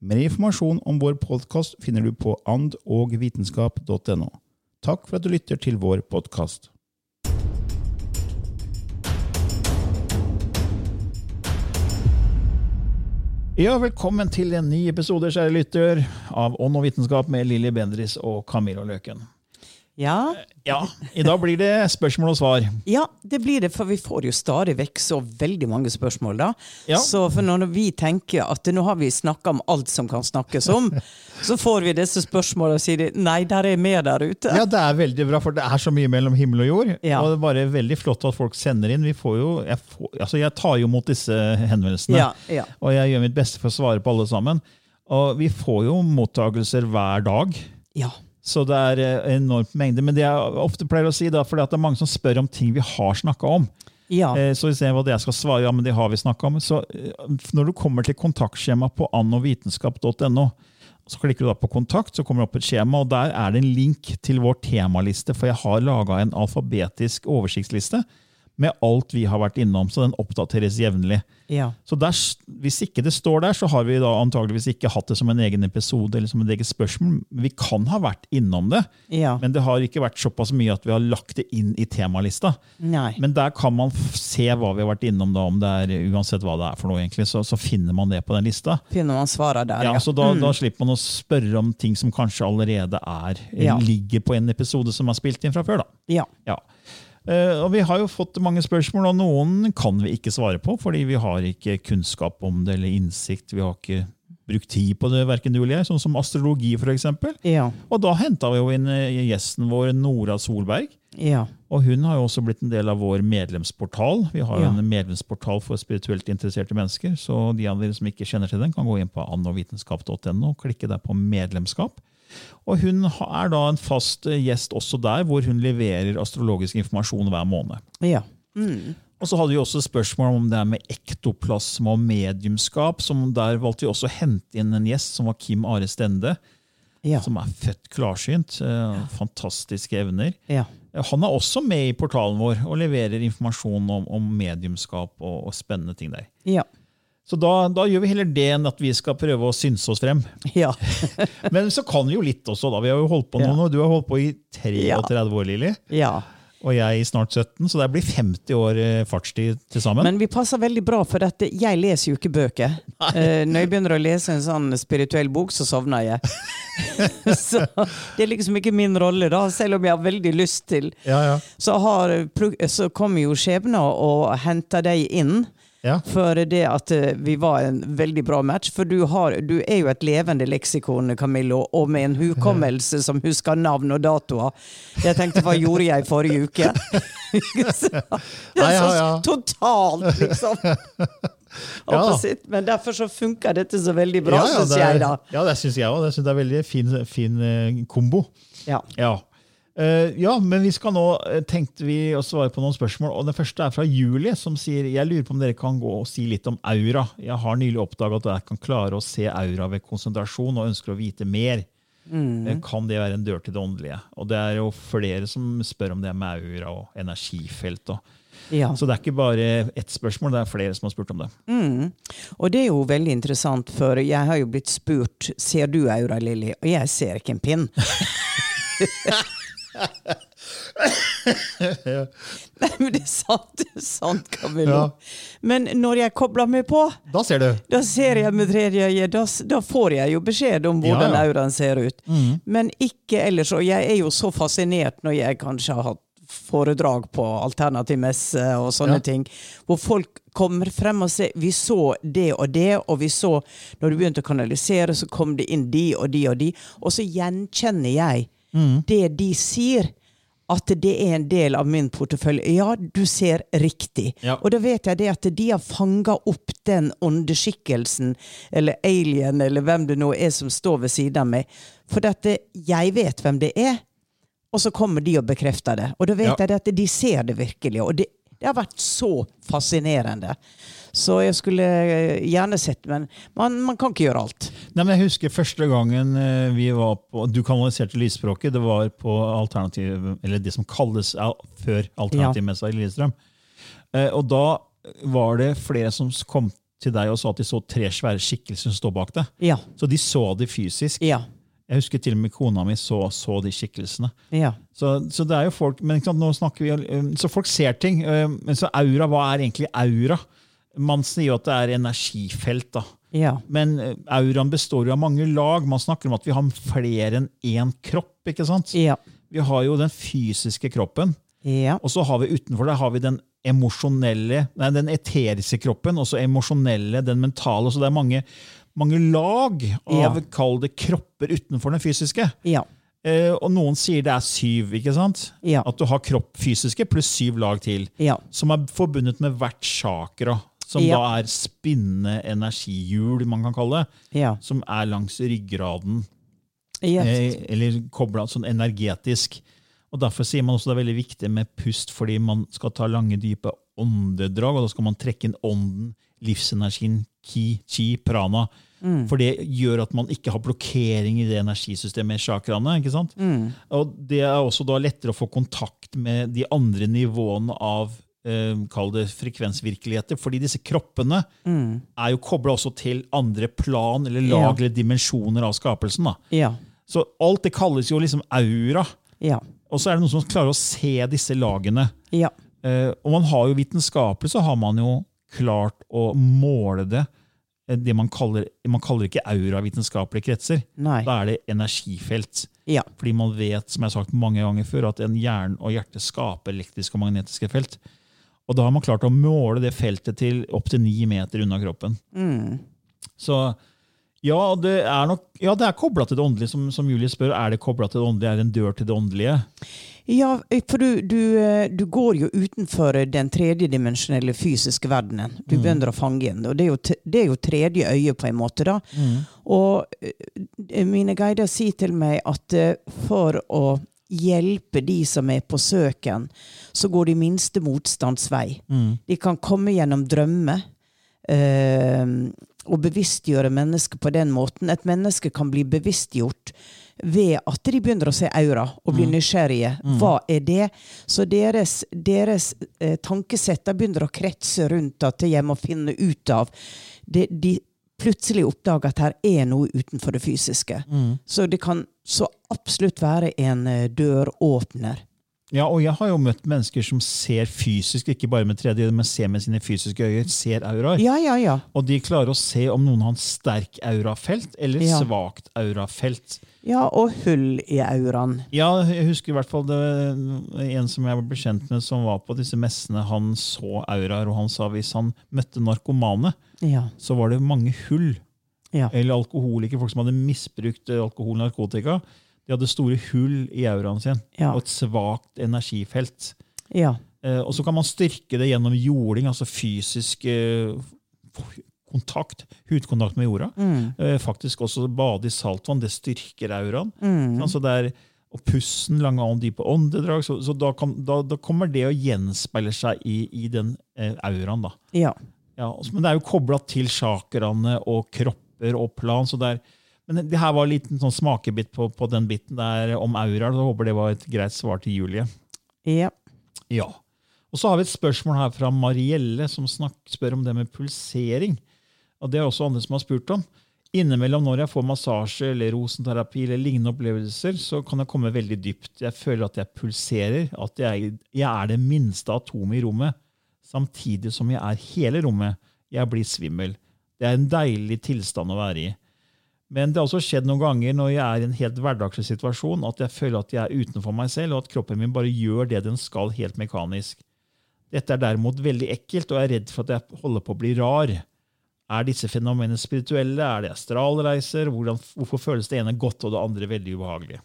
Mer informasjon om vår podkast finner du på andogvitenskap.no. Takk for at du lytter til vår podkast. Ja, velkommen til en ny episode, kjære lytter, av Ånd og vitenskap med Lilly Bendris og Camilla Løken. Ja, Ja, I dag blir det spørsmål og svar. ja, det blir det, for vi får jo stadig vekk så veldig mange spørsmål. da. Ja. Så når vi tenker at nå har vi snakka om alt som kan snakkes om, så får vi disse spørsmålene og sier nei, der er mer der ute. Ja, det er veldig bra, for det er så mye mellom himmel og jord. Ja. Og det er bare veldig flott at folk sender inn. Vi får jo, jeg, får, altså jeg tar jo imot disse henvendelsene, Ja, ja. og jeg gjør mitt beste for å svare på alle sammen. Og vi får jo mottagelser hver dag. Ja. Så det er eh, enormt mengde. Men det jeg ofte pleier å si, da, fordi at det er mange som spør om ting vi har snakka om. Ja. Eh, Så istedenfor at jeg skal svare, ja, men det har vi snakket om. Så eh, når du kommer til kontaktskjema på annovitenskap.no, så klikker du da på kontakt, så kommer det opp et skjema, og der er det en link til vår temaliste, for jeg har laga en alfabetisk oversiktsliste med alt vi har vært innom, så den oppdateres jevnlig. ja. Så der, Hvis ikke det står der, så har vi da antageligvis ikke hatt det som en egen episode eller som et eget spørsmål. Vi kan ha vært innom det, Ja. men det har ikke vært såpass mye at vi har lagt det inn i temalista. Nei. Men der kan man se hva vi har vært innom, da, om det er, uansett hva det er for noe, egentlig, så, så finner man det på den lista. Finner man svaret der, Ja, ja. så da, da slipper man å spørre om ting som kanskje allerede er, ligger på en episode som er spilt inn fra før. da. Ja. Ja. Eh, og Vi har jo fått mange spørsmål, og noen kan vi ikke svare på, fordi vi har ikke kunnskap om det eller innsikt. Vi har ikke brukt tid på det, verken du eller jeg, sånn som astrologi f.eks. Ja. Og da henta vi jo inn eh, gjesten vår, Nora Solberg. Ja. Og hun har jo også blitt en del av vår medlemsportal. Vi har jo Ja. en medlemsportal for spirituelt interesserte mennesker. Så de av dere som ikke kjenner til den, kan gå inn på annovitenskap.no og klikke der på medlemskap. Og hun er da en fast eh, gjest også der, hvor hun leverer astrologisk informasjon hver måned. Ja. Og så hadde vi også spørsmål om det her med ektoplasma og mediumskap. som Der valgte vi også å hente inn en gjest som var Kim Are Stende. Ja. Som er født klarsynt. Ja. Fantastiske evner. Ja. Han er også med i portalen vår og leverer informasjon om, om mediumskap og, og spennende ting der. Ja. Så da, da gjør vi heller det enn at vi skal prøve å synse oss frem. Ja. Men så kan vi jo litt også, da. Vi har jo holdt på nå, Ja. Du har holdt på i 33 Ja. år, Lilly. ja. Og jeg i snart 17, så det blir 50 år eh, fartstid til sammen. Men vi passer veldig bra, for dette, jeg leser jo ikke bøker. Nei. når jeg begynner å lese en sånn spirituell bok, så sovner jeg. så det er liksom ikke min rolle, da, selv om jeg har veldig lyst til. ja, ja. Så, har, så kommer jo skjebnen og henter deg inn. Ja. For det at eh, vi var en veldig bra match. For du, har, du er jo et levende leksikon, Camillo, og med en hukommelse som husker navn og datoer. Jeg tenkte, hva gjorde jeg forrige uke? Så det Ja, er så totalt, liksom. Ja. Men derfor så funker dette så veldig bra, ja, ja, syns jeg, da. Ja, det syns jeg òg. Det er veldig fin, fin eh, kombo. Ja. Ja. Eh, ja, men vi skal nå, eh, tenkte vi å svare på noen spørsmål. og Det første er fra Julie, som sier jeg lurer på om dere kan gå og si litt om aura. Jeg har nylig oppdaga at jeg kan klare å se aura ved konsentrasjon og ønsker å vite mer. Mm. Kan det være en dør til det åndelige? Og det er jo flere som spør om det med aura og energifelt. Og. Ja. Så det er ikke bare ett spørsmål, det er flere som har spurt om det. Mm. Og det er jo veldig interessant, for jeg har jo blitt spurt ser du aura, Lilly, og jeg ser ikke en pinn. Nei, men det er sant, det er sant, Camillo. Ja. Men når jeg kobler meg på, Da ser du. da ser jeg med tredje øye. Da, da får jeg jo beskjed om hvordan Ja, auraen ser ut. Men ikke ellers. Og jeg er jo så fascinert når jeg kanskje har hatt foredrag på alternativ messe og sånne Ja. ting, hvor folk kommer frem og sier vi så det og det, og vi så når du begynte å kanalisere, så kom det inn de og de og de, og så gjenkjenner jeg det de sier. At det er en del av min portefølje. Ja, du ser riktig. Ja. Og da vet jeg det at de har fanga opp den åndeskikkelsen, eller alien, eller hvem det nå er som står ved siden av meg. For dette, jeg vet hvem det er, og så kommer de og bekrefter det. Og da vet Ja. jeg det at de ser det virkelig. Og det, det har vært så fascinerende. Så jeg skulle eh, gjerne sett, men man, man kan ikke gjøre alt. Nei, men jeg husker første gangen eh, vi var på Du kanaliserte lysspråket. Det var på alternativ, eller det som kalles al- før alternativmessa i Lillestrøm. Eh, Og da var det flere som kom til deg og sa at de så tre svære skikkelser som står bak deg. Ja. Så de så det fysisk. Ja. Jeg husker til og med kona mi så, så de skikkelsene. Ja. Så, så det er jo folk, men sant, nå snakker vi, så folk ser ting. Men så aura, hva er egentlig aura? Man sier jo at det er energifelt. da. Ja. Men uh, auraen består jo av mange lag. Man snakker om at vi har flere enn én kropp. ikke sant? Ja. Vi har jo den fysiske kroppen, Ja. og så har vi utenfor det har vi den emosjonelle, nei, den eteriske kroppen, og så emosjonelle, den mentale. Så det er mange, mange lag av Ja. kall det kropper utenfor den fysiske. Ja. Eh, og noen sier det er syv, ikke sant? Ja. At du har kropp fysiske pluss syv lag til, Ja. som er forbundet med hvert chakra. Som Ja. da er spinnende energihjul, man kan kalle det. Ja. Som er langs ryggraden, eh, eller kobla sånn energetisk. Og Derfor sier man også det er veldig viktig med pust, fordi man skal ta lange, dype åndedrag. Og da skal man trekke inn ånden, livsenergien, ki, chi, prana. For det gjør at man ikke har blokkering i det energisystemet, chakraene. ikke sant? Og det er også da lettere å få kontakt med de andre nivåene av kall det frekvensvirkeligheter. Fordi disse kroppene er jo kobla også til andre plan eller lag Ja. eller dimensjoner av skapelsen. Ja. Så alt det kalles jo liksom aura. Ja. Og så er det noen som klarer å se disse lagene. Ja. Eh, og man har jo vitenskapelig så har man jo klart å måle det. eh, Det man kaller, man kaller ikke aura vitenskapelige kretser. Nei. Da er det energifelt. Ja. Fordi man vet, som jeg har sagt mange ganger før, at en hjerne og hjerte skaper elektriske og magnetiske felt. Og da har man klart å måle det feltet til opptil ni meter unna kroppen. Så ja, det er nok ja, det er kobla til det åndelige, som, som Julie spør. Er det kobla til det åndelige? Er det en dør til det åndelige? Ja, for du, du, eh, du går jo utenfor den tredjedimensjonelle fysiske verdenen. Du begynner å fange inn. Og det er, jo, det er jo tredje øye, på en måte. da. Og eh, mine guider sier til meg at eh, for å hjelpe de som er på søken, så går de minste motstands vei. De kan komme gjennom drømmer. eh, og bevisstgjøre mennesket på den måten. Et menneske kan bli bevisstgjort ved at de begynner å se aura og bli nysgjerrige. Hva er det? Så deres, deres eh, tankesetter begynner å kretse rundt at jeg må finne ut av De, De plutselig oppdager at her er noe utenfor det fysiske. Så det kan så absolutt være en eh, døråpner. Ja, og jeg har jo møtt mennesker som ser fysisk, ikke bare med tredje, men ser med sine fysiske øyne, ser auraer. Ja, ja, ja. Og de klarer å se om noen har en sterk aurafelt eller Ja. svakt aurafelt. Ja, og hull i auraen. Ja, jeg husker i hvert fall det en som jeg ble bekjent med som var på disse messene. Han så auraer, og han sa hvis han møtte narkomane, Ja. så var det mange hull. Ja. Eller alkoholikere, folk som hadde misbrukt eh, alkohol og narkotika. De hadde store hull i auraen sin, Ja. og et svakt energifelt. ja. Eh, og så kan man styrke det gjennom jording, altså fysisk eh, kontakt, hudkontakt med jorda. Eh, faktisk også bade i saltvann, det styrker auraen. Altså der, er, og pusten, lange og dype åndedrag. Så, så da, kan, da, da kommer det å gjenspeile seg i, i den eh, auraen. da. ja. Ja, men det er jo kobla til chakraene og kropper og plan. så det er Men det her var en liten sånn smakebit på, på den biten der om auraer. Jeg håper det var et greit svar til Julie. Ja. Ja. Og så har vi et spørsmål her fra Marielle, som snak, spør om det med pulsering. Og Det er også andre som har spurt om. Innimellom når jeg får massasje eller rosenterapi eller lignende opplevelser, så kan jeg komme veldig dypt. Jeg føler at jeg pulserer, at jeg, jeg er det minste atomet i rommet, samtidig som jeg er hele rommet. Jeg blir svimmel. Det er en deilig tilstand å være i. Men det har også skjedd noen ganger når jeg er i en helt hverdagslig situasjon, at jeg føler at jeg er utenfor meg selv, og at kroppen min bare gjør det den skal helt mekanisk. Dette er derimot veldig ekkelt, og jeg er redd for at jeg holder på å bli rar. Er disse fenomenene spirituelle? Er det astralreiser? Hvorfor føles det ene godt og det andre veldig ubehagelig?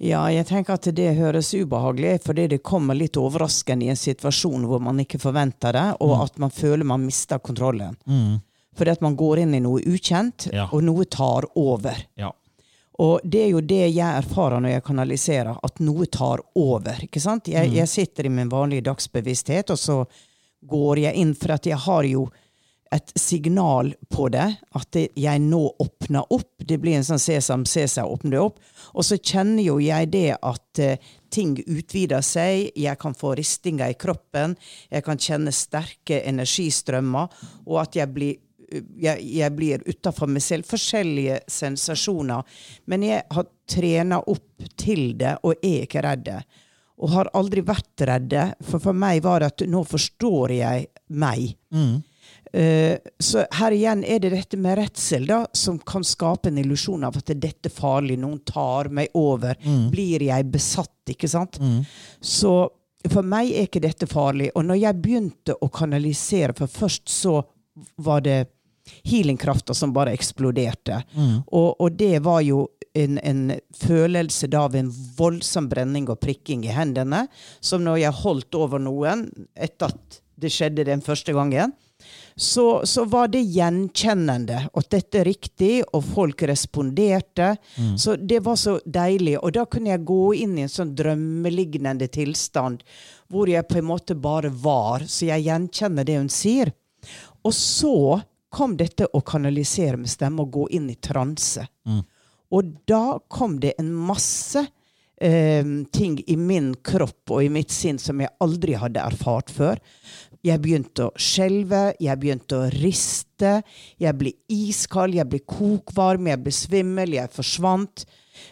Ja, jeg tenker at det høres ubehagelig fordi det kommer litt overraskende i en situasjon hvor man ikke forventer det, og Mm. at man føler man mister kontrollen. Fordi at man går inn i noe ukjent, Ja. og noe tar over. Ja. Og det er jo det jeg erfarer når jeg kanaliserer, at noe tar over. ikke sant? Mm. Jeg, jeg sitter i min vanlige dagsbevissthet, og så går jeg inn, for at jeg har jo et signal på det, at jeg nå åpner opp. Det blir en sånn sesam, sesam, åpner opp. Og så kjenner jo jeg det at eh, ting utvider seg, jeg kan få ristinger i kroppen, jeg kan kjenne sterke energistrømmer, og at jeg blir jeg, jeg blir utafor meg selv. Forskjellige sensasjoner. Men jeg har trena opp til det og er ikke redd. Og har aldri vært redde, For for meg var det at nå forstår jeg meg. Eh, så her igjen er det dette med redsel da, som kan skape en illusjon av at dette er farlig, noen tar meg over. Blir jeg besatt, ikke sant? Så for meg er ikke dette farlig. Og når jeg begynte å kanalisere, for først så var det healingkrafta som bare eksploderte. Og, og det var jo en, en følelse da av en voldsom brenning og prikking i hendene, som når jeg holdt over noen etter at det skjedde den første gangen, så, så var det gjenkjennende at dette er riktig, og folk responderte. Så det var så deilig. Og da kunne jeg gå inn i en sånn drømmelignende tilstand hvor jeg på en måte bare var. Så jeg gjenkjenner det hun sier. Og så kom dette å kanalisere med stemme og gå inn i transe. Og da kom det en masse eh, ting i min kropp og i mitt sinn som jeg aldri hadde erfart før. Jeg begynte å skjelve, jeg begynte å riste. Jeg ble iskald, jeg ble kokvarm, jeg ble svimmel, jeg forsvant.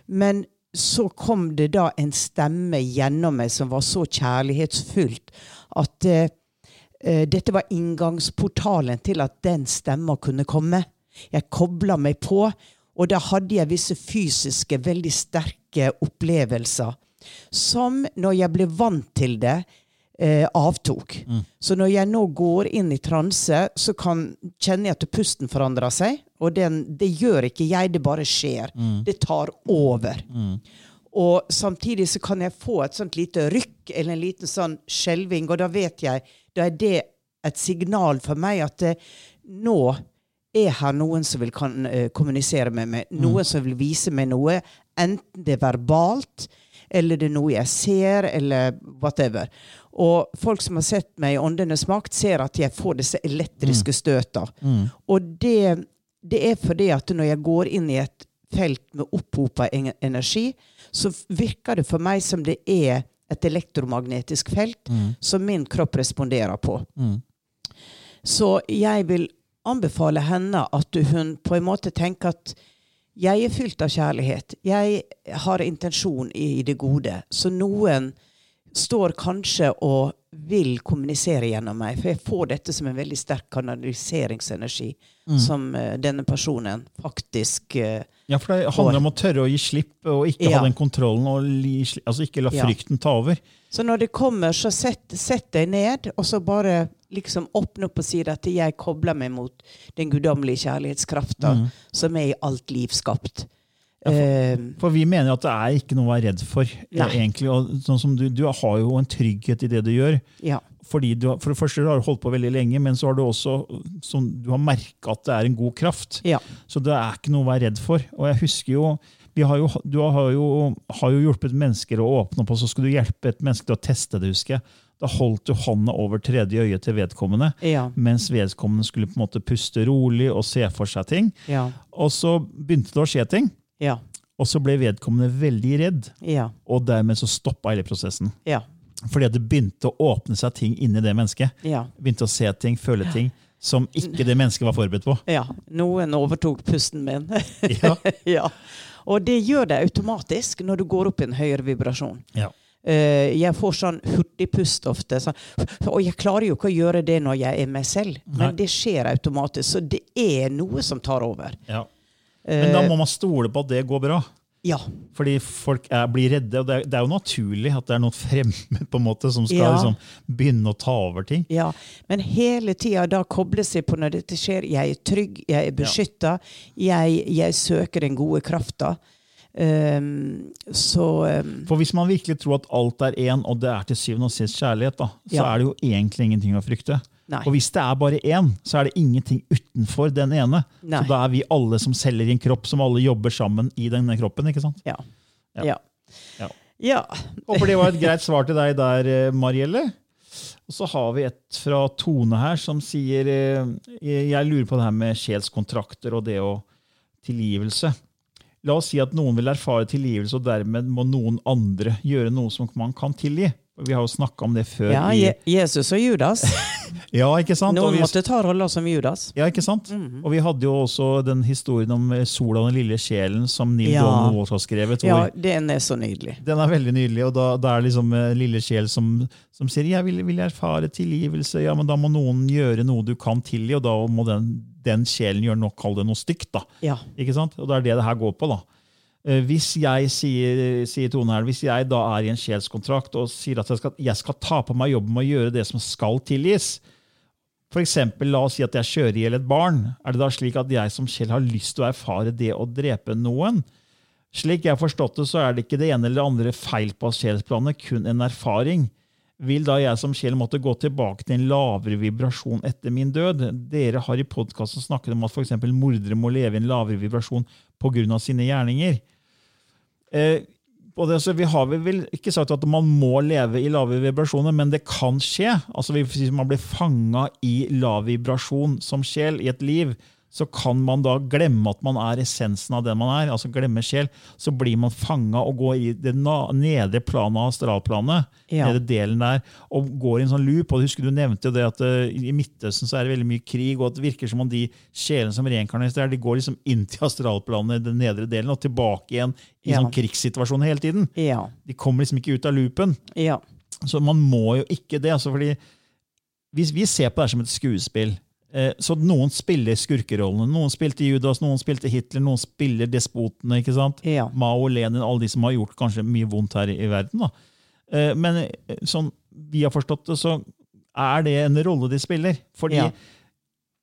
Men så kom det da en stemme gjennom meg som var så kjærlighetsfullt at uh, uh, dette var inngangsportalen til at den stemma kunne komme. Jeg kobla meg på, og da hadde jeg visse fysiske, veldig sterke opplevelser som, når jeg ble vant til det, eh, avtok. Så når jeg nå går inn i transe, så kan, kjenner jeg at pusten forandrer seg. Og den, det gjør ikke jeg, det bare skjer. Det tar over. Og samtidig så kan jeg få et sånt lite rykk eller en liten sånn skjelving, og da vet jeg, da er det et signal for meg at det, nå er her noen som vil kan, uh, kommunisere med meg, noen som vil vise meg noe, enten det er verbalt, eller det er noe jeg ser, eller whatever. Og folk som har sett meg i Åndenes makt, ser at jeg får disse elektriske støter. Og det, det er fordi at når jeg går inn i et felt med opphopa energi, så virker det for meg som det er et elektromagnetisk felt som min kropp responderer på. Så jeg vil anbefale henne at hun på en måte tenker at jeg er fylt av kjærlighet. Jeg har intensjon i det gode. Så noen står kanskje og vil kommunisere gjennom meg. For jeg får dette som en veldig sterk kanaliseringsenergi. Som uh, denne personen faktisk uh, Ja, for det handler om å tørre å gi slipp og ikke Ja. ha den kontrollen. og li, altså ikke la Ja. frykten ta over. Så når det kommer, så sett, sett deg ned, og så bare liksom åpne opp og si at jeg kobler meg mot den guddommelige kjærlighetskrafta som er i alt liv skapt. Eh, For vi mener at det er ikke noe å være redd for. eh, Nei. egentlig. Og sånn som du, du har jo en trygghet i det du gjør. ja. Fordi du, For det første har du holdt på veldig lenge, men så har du også du har merka at det er en god kraft. Ja. Så det er ikke noe å være redd for. Og jeg husker jo vi har jo, du har jo, har jo hjulpet mennesker å åpne opp, og så skulle du hjelpe et menneske til å teste det, husker jeg. Da holdt du hånda over tredje øyet til vedkommende, Ja. mens vedkommende skulle på en måte puste rolig og se for seg ting. Ja. Og så begynte det å skje ting, Ja. og så ble vedkommende veldig redd, Ja. og dermed så stoppa hele prosessen. Ja. Fordi at det begynte å åpne seg ting inni det mennesket. Ja. Begynte å se ting, føle ting, som ikke det mennesket var forberedt på. ja. Noen overtok pusten min. Ja. ja. Og det gjør det automatisk når du går opp i en høyere vibrasjon. Ja. Eh, jeg får sånn hurtigpust ofte. Sånn, og jeg klarer jo ikke å gjøre det når jeg er meg selv, Nei. men det skjer automatisk. Så det er noe som tar over. Ja. Men da må man stole på at det går bra. Ja. Fordi folk er, blir redde, og det er, det er jo naturlig at det er noen fremmed på en måte som skal Ja. liksom, begynne å ta over ting. Ja, men hele tida da kobles jeg på når dette skjer. Jeg er trygg, jeg er beskytta. Jeg, jeg søker den gode krafta. Um, så um, For hvis man virkelig tror at alt er én, og det er til syvende og sist kjærlighet, da, så Ja. er det jo egentlig ingenting å frykte. Nei. Og hvis det er bare én, så er det ingenting utenfor den ene. Nei. Så da er vi alle som selger en kropp, som alle jobber sammen i denne kroppen. ikke sant? ja. Ja. Ja. Ja. ja. Håper det var et greit svar til deg der, eh, Marielle. Og så har vi et fra Tone her som sier eh, Jeg lurer på det her med sjelskontrakter og det å tilgivelse. La oss si at noen vil erfare tilgivelse, og dermed må noen andre gjøre noe som man kan tilgi. Vi har jo snakka om det før. ja i, Je Jesus og Judas. ja ikke sant? Noen vi, måtte ta rolla som Judas. ja, ikke sant? Og vi hadde jo også den historien om eh, sola og den lille sjelen som Neil Ja. Donald Walsh har skrevet. Ja, den er så nydelig. Den er veldig nydelig, og da, da er det liksom en lille sjel som, som sier jeg vil, vil erfare tilgivelse. Ja, men da må noen gjøre noe du kan tilgi, og da må den, den sjelen gjøre noe, kall det noe stygt. da. Ja. Ikke sant? Og det er det det her går på. da. Eh, Hvis jeg sier, sier Tone her, hvis jeg da er i en sjelskontrakt og sier at jeg skal, jeg skal ta på meg jobben med å gjøre det som skal tilgis, eksempel, la oss si at jeg kjører i hjel et barn, er det da slik at jeg som Kjell har lyst til å erfare det å drepe noen? Slik jeg har forstått det, så er det ikke det ene eller det andre feil på sjelsplanet, kun en erfaring. Vil da jeg som Kjell måtte gå tilbake til en lavere vibrasjon etter min død? Dere har i podkasten snakket om at f.eks. mordere må leve i en lavere vibrasjon pga. sine gjerninger. Eh, det, altså, vi har vel ikke sagt at man må leve i lave vibrasjoner, men det kan skje. Altså Hvis man blir fanga i lav vibrasjon som sjel i et liv, så kan man da glemme at man er essensen av den man er. altså glemme sjel, Så blir man fanga og går i det nedre planet av astralplanet, Ja. nedre delen der, og går i en sånn loop. og husker Du nevnte jo det at uh, i Midtøsten så er det veldig mye krig, og at det virker som om de sjelene som reinkarneres der, de går liksom inn til astralplanet, den nedre delen, og tilbake igjen i Ja. sånn krigssituasjon hele tiden. Ja. De kommer liksom ikke ut av loopen. Ja. Så man må jo ikke det. altså fordi Hvis vi ser på det som et skuespill så Noen spiller skurkerollene. Noen spilte Judas, noen spilte Hitler, noen spiller despotene. ikke sant? Ja. Mao, Lenin, alle de som har gjort kanskje mye vondt her i, i verden. da. Eh, Men eh, sånn vi har forstått det, så er det en rolle de spiller. Fordi Ja.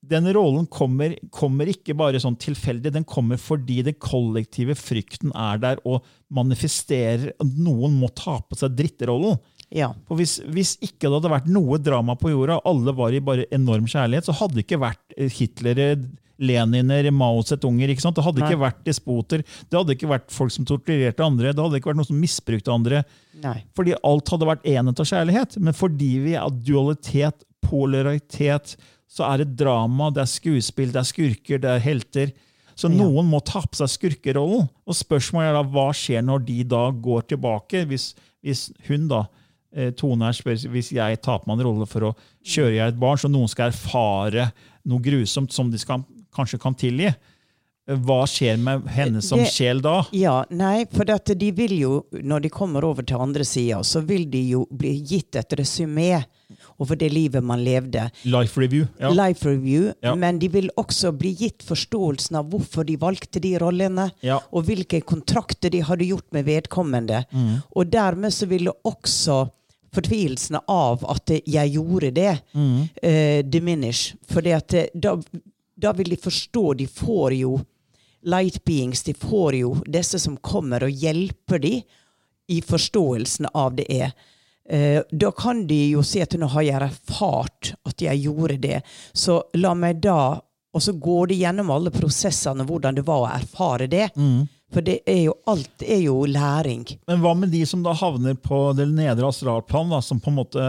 den rollen kommer, kommer ikke bare sånn tilfeldig, den kommer fordi den kollektive frykten er der og manifesterer at noen må ta på seg dritterollen. Ja. For hvis, hvis ikke det hadde vært noe drama på jorda, alle var i bare enorm kjærlighet, så hadde det ikke vært eh, Hitlere, Leniner, Mao Zedongen. ikke sant? Det hadde Nei. ikke vært despoter, det hadde ikke vært folk som torturerte andre, det hadde ikke vært noen som misbrukte andre. Nei. Fordi alt hadde vært enhet og kjærlighet. Men fordi vi er dualitet, polaritet, så er det drama, det er skuespill, det er skurker, det er helter. Så noen må ta på seg skurkerollen. Og spørsmålet er da, hva skjer når de da går tilbake? Hvis, hvis hun da, eh, Tone her spør hvis jeg tar på meg en rolle for å kjøre i et barn, så noen skal erfare noe grusomt som de skal, kanskje kan tilgi. eh, Hva skjer med henne som Det- sjel da? Ja, nei, for de vil jo, når de kommer over til andre sida, så vil de jo bli gitt et resymé over det livet man levde. Life review. Ja. Life review, Ja. men de vil også bli gitt forståelsen av hvorfor de valgte de rollene, Ja. og hvilke kontrakter de hadde gjort med vedkommende. Mm. Og dermed så vil det også fortvilelsen av at jeg gjorde det, Mm. uh, diminish. For da, da vil de forstå De får jo light beings, de får jo disse som kommer og hjelper dem i forståelsen av det er. Uh, da kan de jo si at nå har jeg erfart at jeg gjorde det, så la meg da Og så går de gjennom alle prosessene, hvordan det var å erfare det. For det er jo, alt er jo læring. Men hva med de som da havner på det nedre astralplan, da, som på en måte,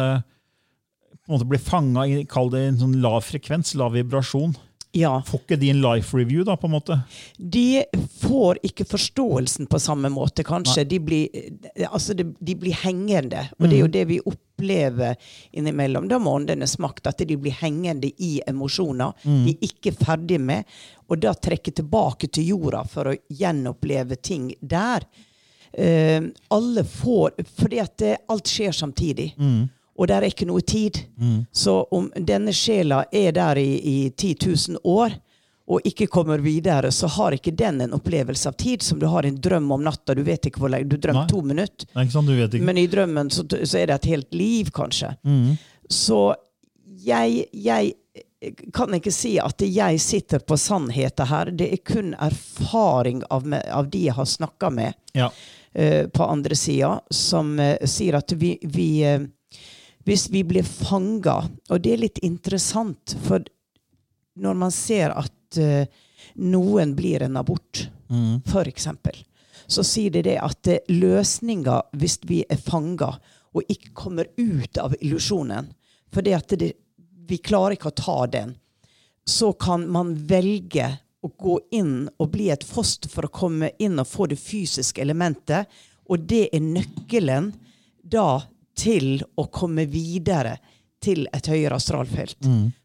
på en måte blir fanga i kall det en sånn lav frekvens, lav vibrasjon? Ja. Får ikke de en life review, da, på en måte? De får ikke forståelsen på samme måte, kanskje. De blir, eh, altså de, de blir hengende. Og det er jo det vi opplever innimellom. Da må åndenes makt at de blir hengende i emosjoner de er ikke ferdig med, og da trekke tilbake til jorda for å gjenoppleve ting der. Uh, alle får Fordi at det, alt skjer samtidig. Og der er ikke noe tid. Så om denne sjela er der i, i 10 000 år og ikke kommer videre, så har ikke den en opplevelse av tid som du har en drøm om natta. Du vet ikke hvor lenge. Du drømmer Nei. to minutter. Ikke sant? Du vet ikke. Men i drømmen så, så er det et helt liv, kanskje. Mm. Så jeg, jeg kan ikke si at jeg sitter på sannheten her. Det er kun erfaring av, av de jeg har snakka med Ja. uh, på andre sida, som uh, sier at vi, vi uh, Hvis vi blir fanga Og det er litt interessant, for når man ser at eh, noen blir en abort, Mm. eksempel, så sier de det at eh, løsninga hvis vi er fanga og ikke kommer ut av illusjonen For det at det, vi klarer ikke å ta den, så kan man velge å gå inn og bli et foster for å komme inn og få det fysiske elementet. Og det er nøkkelen da til å komme videre til et høyere astralfelt.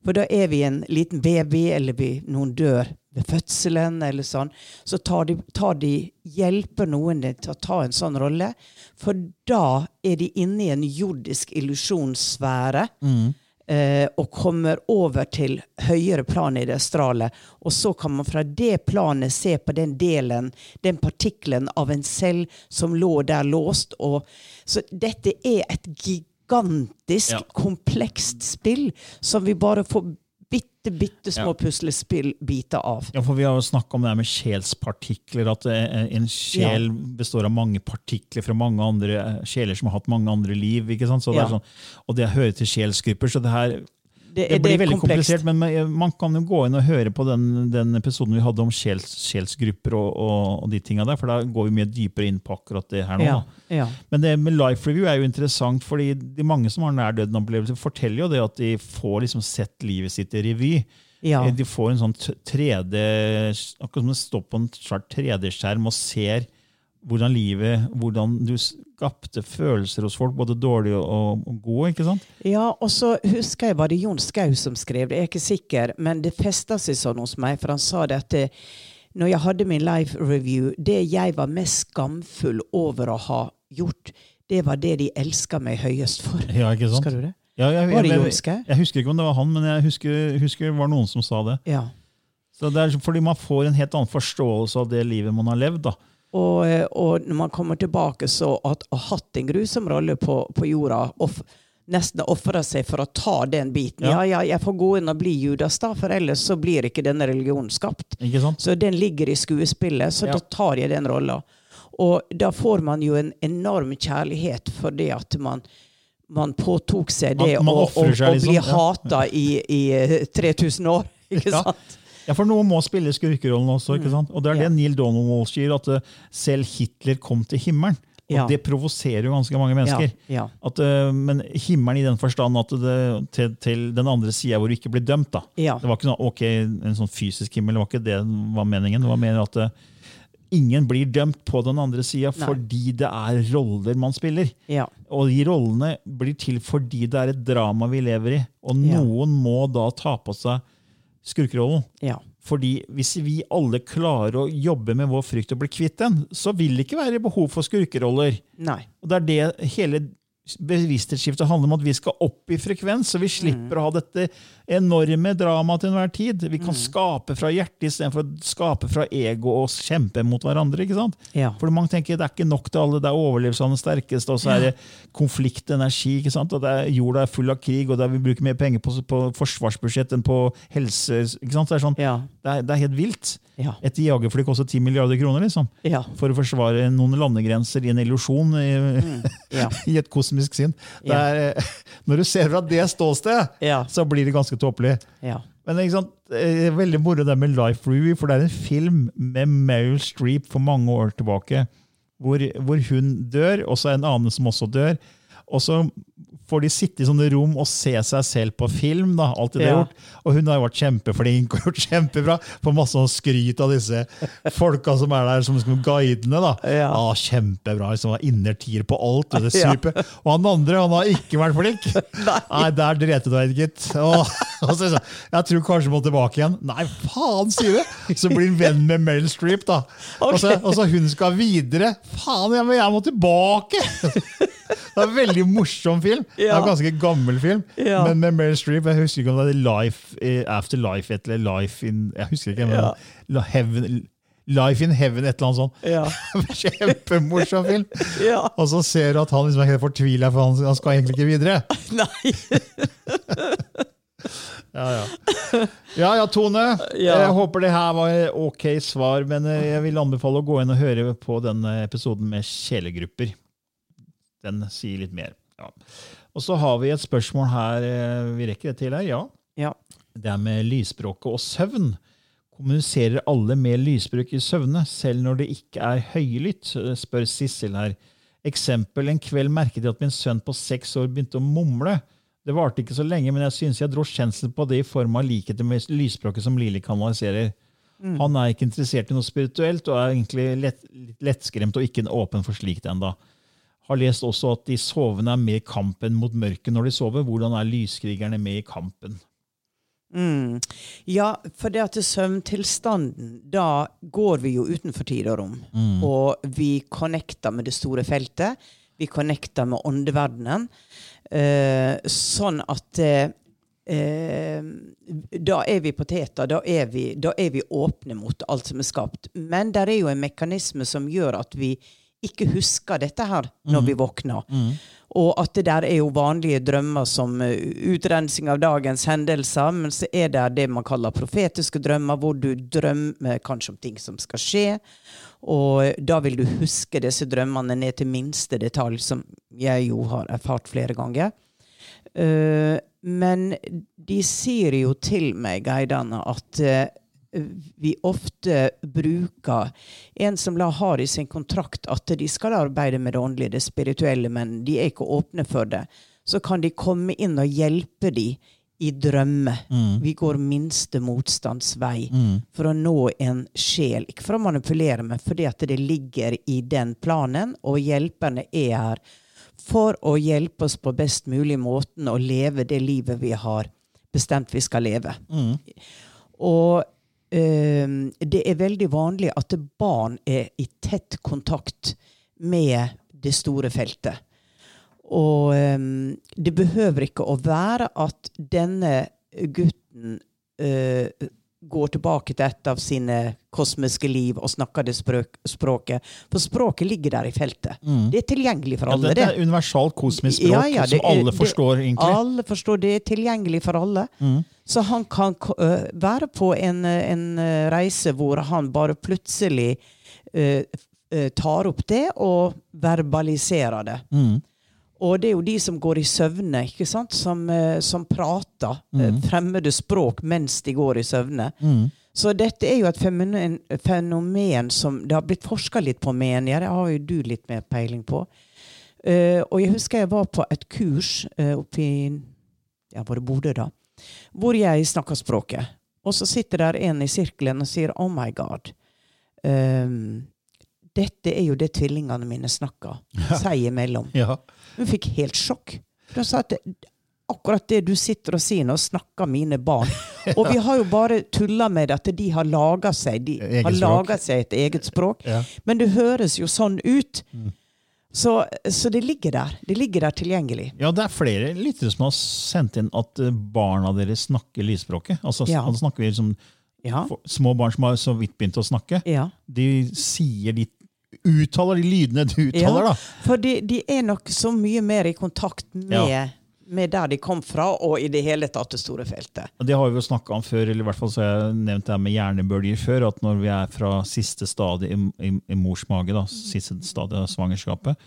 For da er vi en liten baby, eller vi, noen dør ved fødselen, eller sånn. Så tar de, tar de, hjelper noen til å ta en sånn rolle. For da er de inne i en jordisk illusjonssfære. Eh, og kommer over til høyere plan i det astrale. Og så kan man fra det planet se på den delen, den partikkelen av en selv som lå der låst. Og, så dette er et gigantisk, Ja. komplekst spill som vi bare får bitte, bitte små Ja. puslespillbiter av. Ja, for Vi har jo snakka om det her med sjelspartikler. At eh, en sjel består av mange partikler fra mange andre eh, sjeler som har hatt mange andre liv. ikke sant? Så det Ja. sånn, og det hører til sjelsgrupper. så det her Det, det blir det veldig komplekst. komplisert, men man- kan jo gå inn og høre på den, den episoden vi hadde om sjels, sjelsgrupper og, og, og de tinga der, for da går vi mye dypere inn på akkurat det her nå. Ja, ja. Men det med life review er jo interessant, fordi de mange som har nær døden-opplevelser, forteller jo det at de får liksom sett livet sitt i revy. Ja. De får en sånn 3D Akkurat som det står på en svart 3D-skjerm og ser hvordan livet Hvordan du skapte følelser hos folk, både dårlige og, og gode. ikke sant? Ja, og så husker jeg var det Jon Skau som skrev det, jeg er ikke sikker, men det festa seg sånn hos meg, for han sa det at det, når jeg hadde min life review, det jeg var mest skamfull over å ha gjort, det var det de elska meg høyest for. Ja, ikke sant? Husker du det? Ja, jeg, Var det jeg, Jon Skau? jeg husker ikke om det var han, men jeg husker, husker det var noen som sa det. Ja. Så det er fordi man får en helt annen forståelse av det livet man har levd. da. Og, og når man kommer tilbake, så at ha hatt en grusom rolle på, på jorda, og nesten ofra seg for å ta den biten. Ja. Ja, ja, jeg får gå inn og bli Judas, da, for ellers så blir ikke denne religionen skapt. Så den ligger i skuespillet, så Ja. da tar jeg den rolla. Og da får man jo en enorm kjærlighet for det at man, man påtok seg det man å, å, å bli liksom, hata i, i eh, 3000 år. Ikke sant? Ja, for noen må spille skurkerollen også. ikke sant? Og det er Mm. Det Neil Donald sier, at eh, selv Hitler kom til himmelen. Og Ja. det provoserer jo ganske mange mennesker. Ja, ja. At, eh, men himmelen i den forstand at det, til, til den andre sida hvor du ikke blir dømt. da. Det var ikke noe, ok, en sånn fysisk himmel, det var ikke det var meningen. Det var mer at uh, ingen blir dømt på den andre sida fordi det er roller man spiller. ja. Og de rollene blir til fordi det er et drama vi lever i. Og noen må da ta på seg skurkerollen. ja. Fordi hvis vi alle klarer å jobbe med vår frykt og bli kvitt den, så vil det ikke være behov for skurkeroller. Nei. Og det er det hele bevissthetsskiftet handler om, at vi skal opp i frekvens, så vi slipper å ha dette enorme dramaet til enhver tid. Vi kan skape fra hjertet istedenfor å skape fra ego og kjempe mot hverandre. ikke sant? Ja. For mange tenker det er ikke nok til alle, det er overlevelse av den sterkeste, og så er det konflikt, energi, ikke sant? og det er, jorda er full av krig, og der vi bruker mer penger på, på forsvarsbudsjett enn på helse. ikke sant? Det er, sånn, Ja. det er, det er helt vilt. Ja. Et jagerfly koster 10 milliarder kroner, liksom. For å forsvare noen landegrenser i en illusjon i, Ja. i et kosmisk sinn. Ja. er, eh, når du ser fra det ståstedet, så blir det ganske tåpelig. ja. Men ikke sant, det er veldig moro det med Life Review, for det er en film med Meryl Streep for mange år tilbake, hvor, hvor hun dør, og så er en annen som også dør. Og så får de sitte i sånne rom og se seg selv på film. da, alt det de har Ja. gjort. Og hun har jo vært kjempeflink og gjort kjempebra. Får masse sånn skryt av disse folka som er der som som guidene. da. Ja. Ah, kjempebra, liksom, innertier på alt. og det er Ja. super. Og han andre han har ikke vært flink. Nei, der drete du deg, gitt. Og, og så, så, jeg tror kanskje må tilbake igjen. Nei, faen, sier du! Så blir han venn med Meryl Streep, da. Og, så, og så hun skal videre. Faen, jeg må, jeg må tilbake! Det er en veldig morsom film. Det er en ganske gammel film. Ja. Men med Meryl Streep Jeg husker ikke om det er Life eh, After Life eller Life in Jeg husker ikke. Men Ja. Heaven, Life in Heaven, et eller annet sånt. Ja. Kjempemorsom film. Ja. Og så ser du at han liksom er helt fortvila, for han, han skal egentlig ikke videre. Nei. Ja, ja. ja, ja Tone. Ja. Jeg håper det her var ok svar, men eh, jeg vil anbefale å gå inn og høre på denne episoden med kjelegrupper. Den sier litt mer. Ja. Og så har vi et spørsmål her. eh, Vi rekker det til her, ja. Ja. Det er med lysspråket og søvn. Kommuniserer alle med lysbruk i søvne, selv når det ikke er høylytt, spør Sissel her. Eksempel. En kveld merket jeg at min sønn på seks år begynte å mumle. Det varte ikke så lenge, men jeg synes jeg dro kjensel på det i form av likheter med lysspråket som Lili kanaliserer. Han er ikke interessert i noe spirituelt og er egentlig lett, litt lettskremt og ikke åpen for slikt ennå. Har lest også at de sovende er med i kampen mot mørket når de sover. Hvordan er lyskrigerne med i kampen? Mm. Ja, for det at søvntilstanden, da går vi jo utenfor tid og rom. Og vi connecter med det store feltet. Vi connecter med åndeverdenen. Eh, sånn at eh, eh, Da er vi poteter. Da er vi, da er vi åpne mot alt som er skapt. Men det er jo en mekanisme som gjør at vi ikke husker dette her når vi våkner. Og at det der er jo vanlige drømmer som eh, utrensing av dagens hendelser, men så er det det man kaller profetiske drømmer, hvor du drømmer kanskje om ting som skal skje. Og da vil du huske disse drømmene ned til minste detalj, som jeg jo har erfart flere ganger. Uh, men de sier jo til meg, guidene, at eh, vi ofte bruker en som la har i sin kontrakt at de skal arbeide med det åndelige, det spirituelle, men de er ikke åpne for det. Så kan de komme inn og hjelpe de i drømme. Vi går minste motstands vei for å nå en sjel. Ikke for å manipulere, men fordi at det ligger i den planen, og hjelperne er her for å hjelpe oss på best mulig måten å leve det livet vi har bestemt vi skal leve. Og eh, det er veldig vanlig at barn er i tett kontakt med det store feltet. Og eh, det behøver ikke å være at denne gutten eh, går tilbake til et av sine kosmiske liv og snakker det språk, språket. For språket ligger der i feltet. Det er tilgjengelig for Ja, alle. det er universalt kosmisk språk Ja, ja, det som alle det- forstår, egentlig. Alle forstår det er tilgjengelig for alle. Så han kan uh, være på en, en reise hvor han bare plutselig uh, tar opp det og verbaliserer det. Og det er jo de som går i søvne, ikke sant? Som, som prater mm. fremmede språk mens de går i søvne. Så dette er jo et fenomen, fenomen som det har blitt forska litt på, mener jeg. Det har jo du litt mer peiling på. Uh, og jeg husker jeg var på et kurs uh, oppe i ja, var det Bodø, da, hvor jeg snakka språket. Og så sitter der en i sirkelen og sier 'oh my God'. Um, dette er jo det tvillingene mine snakker seg imellom. Ja. Hun fikk helt sjokk. Hun sa at akkurat det du sitter og sier nå, snakker mine barn. Og vi har jo bare tulla med at de har laga seg, de har laget seg et eget språk. Ja. Men det høres jo sånn ut. Så, så det ligger der. Det ligger der tilgjengelig. Ja, det er flere lyttere som har sendt inn at eh, barna deres snakker lysspråket. Altså, Ja. altså snakker vi liksom Ja. Små barn som har så vidt begynt å snakke. ja. De sier de uttaler de lydene du uttaler, da. For de, de er nok så mye mer i kontakt med, Ja. med der de kom fra, og i det hele tatt det store feltet. Det har vi jo snakka om før, eller i hvert fall så har jeg nevnt det her med hjernebølger før. At når vi er fra siste stadie i, i, i mors mage, da, siste stadie av svangerskapet,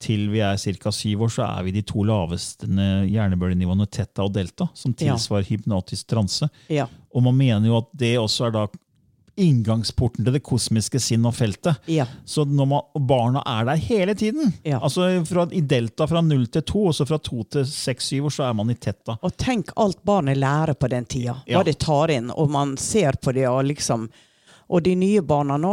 til vi er ca. syv år, så er vi de to laveste hjernebølgenivåene teta og delta, som Ja. tilsvarer hypnotisk transe. Ja. Og man mener jo at det også er da inngangsporten til det kosmiske sinn og feltet. Ja. Så når man, barna er der hele tiden. Ja. Altså fra, I delta fra null til to, og så fra to til seks-syv år, så er man i tetta. Og tenk alt barnet lærer på den tida. Ja. Hva det tar inn, og man ser på det og liksom Og de nye barna nå,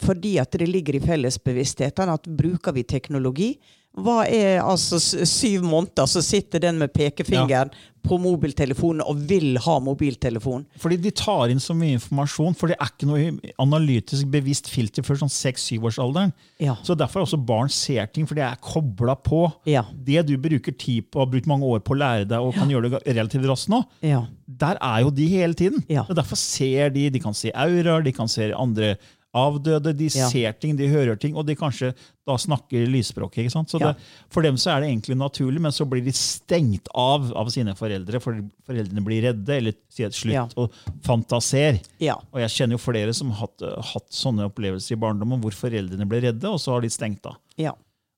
fordi at det ligger i fellesbevisstheten at bruker vi teknologi Hva er altså syv måneder, så sitter den med pekefingeren på mobiltelefonen og vil ha mobiltelefon. Fordi de tar inn så mye informasjon, for det er ikke noe analytisk bevisst filter før sånn seks-syvårsalderen. Ja. Så derfor er også barn ser ting, for det er kobla på. Ja. Det du bruker tid på, har brukt mange år på å lære deg og kan gjøre det relativt raskt nå, Ja. der er jo de hele tiden. Ja. Og derfor ser de, de kan se auraer, de kan se andre avdøde, de Ja. ser ting, de hører ting, og de kanskje da snakker lysspråk. ikke sant? Så det, for dem så er det egentlig naturlig, men så blir de stengt av av sine foreldre, for foreldrene blir redde, eller sier slutt og fantaser. Ja. Og jeg kjenner jo flere som har hatt, hatt sånne opplevelser i barndommen hvor foreldrene ble redde, og så har de stengt av. ja.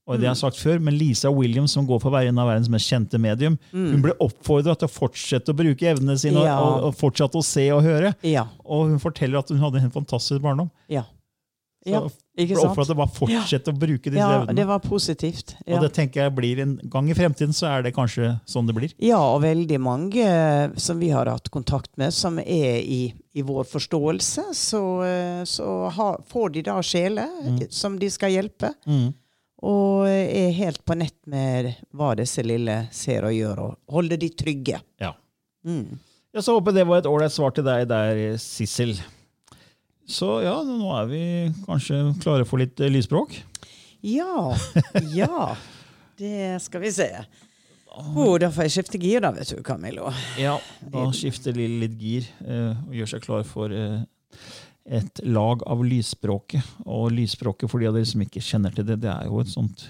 Og det har jeg sagt før, men Lisa Williams, som går for å være en av verdens mest kjente medium, hun ble oppfordra til å fortsette å bruke evnene sine Mm. Ja. og, og fortsette å se og høre. Ja. Og hun forteller at hun hadde en fantastisk barndom. Ja. Så ja. Ikke sant? oppfordret til bare fortsette å bruke disse Ja, evnene. det var positivt. Ja. Og det tenker jeg blir en gang i fremtiden, så er det kanskje sånn det blir. Ja, og veldig mange eh, som vi har hatt kontakt med, som er i, i vår forståelse, så, eh, så har, får de da sjeler Mm. som de skal hjelpe. Og er helt på nett med hva disse lille ser og gjør, og holder de trygge. Ja. Mm. Jeg så håper det var et ålreit svar til deg der, Sissel. Så ja, nå er vi kanskje klare for litt eh, lysspråk. Ja. Ja. Det skal vi se. Oh, da får jeg skifte gir, da, vet du, Camillo. Ja, da skifter Lill litt gir eh, og gjør seg klar for eh, et lag av lysspråket. Og lysspråket, for de av dere som ikke kjenner til det, det er jo et sånt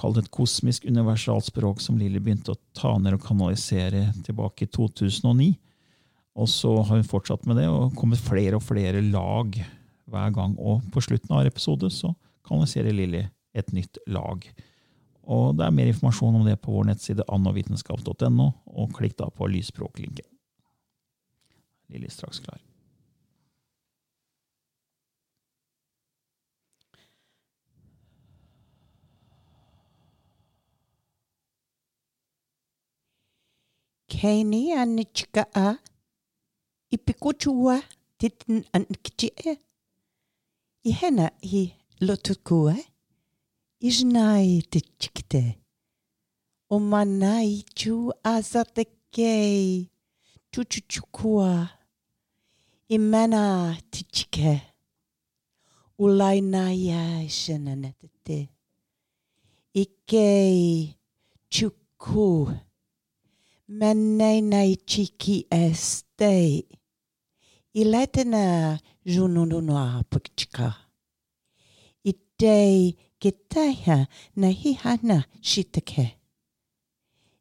Kall et kosmisk universalspråk som Lilly begynte å ta ned og kanalisere tilbake i 2009. Og så har hun fortsatt med det og kommet flere og flere lag hver gang. Og på slutten av episode så kanaliserer Lilly et nytt lag. Og det er mer informasjon om det på vår nettside annovitenskap.no, og klikk da på lysspråklinken. Lilly straks klar. Heini anichka'a ipikuchuaj titin ankchi'ej yejena y chu ixnaj tichiktej umanaj ichu asatekej chuchuchkuaj imenaj tichkej i kei ikej chukuj nei chiki estei. Iletena junununua pukchika. Itei kitaya na hihana shitake.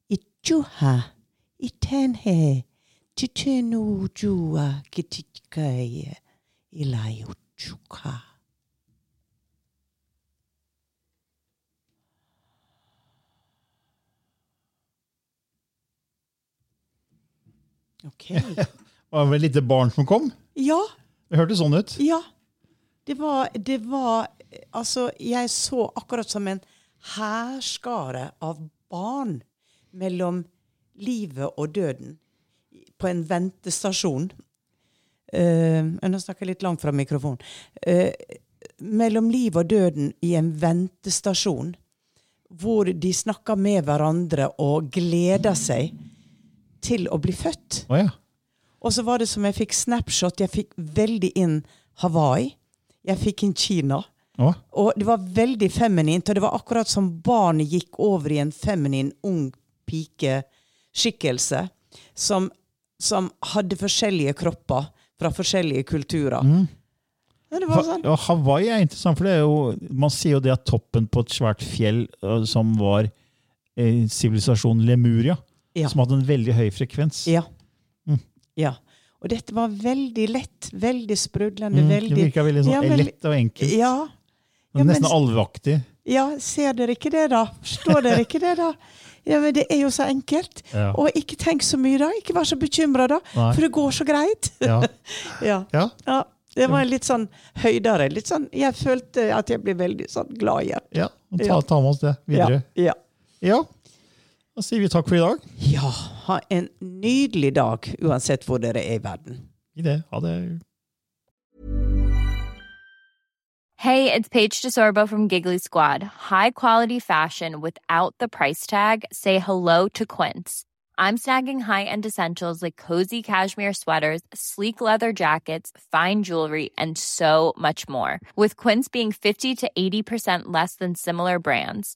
Ichuha itenhe titenu jua kitikai ilayuchuka. Okay. Var det et lite barn som kom? Ja, Det hørtes sånn ut. Ja. Det var, det var Altså, jeg så akkurat som en hærskare av barn mellom livet og døden på en ventestasjon. Uh, nå snakker jeg litt langt fra mikrofonen. Uh, mellom livet og døden i en ventestasjon, hvor de snakker med hverandre og gleder seg til å bli født. Oh, ja. Og så var det som jeg fikk snapshot. Jeg fikk veldig inn Hawaii. Jeg fikk inn Kina. Oh. Og det var veldig feminint, og det var akkurat som barnet gikk over i en feminin, ung pikeskikkelse som, som hadde forskjellige kropper fra forskjellige kulturer. Mm. sånn. Ja, Hawaii er interessant, for det er jo, man sier jo det at toppen på et svært fjell øh, som var eh, sivilisasjonen Lemuria, Ja. som hadde en veldig høy frekvens. Ja. Mm. ja. Og dette var veldig lett, veldig sprudlende, Mm, veldig det virka veldig sånn Ja, veldig- lett og enkelt. Ja. Ja, men- Nesten alveaktig. Ja, ser dere ikke det, da? Forstår dere ikke det, da? Ja, men Det er jo så enkelt. Ja. Og ikke tenk så mye, da. Ikke vær så bekymra, da. Nei. For det går så greit. Ja. ja. ja. ja. Det var en litt sånn høydere. Litt sånn, jeg følte at jeg ble veldig sånn glad igjen. ja. og Ta, Ja. ta med oss det videre. Ja. Ja. Da sier vi takk for i dag. ja. Ha en nydelig dag, uansett hvor dere er i verden. I det. Ha det. Hey, it's Paige DeSorbo from Giggly Squad. High quality fashion without the price tag. Say hello to Quince. I'm snagging high-end essentials like cozy cashmere sweaters, sleek leather jackets, fine jewelry, and so much more. With Quince being 50 to 80% less than similar brands.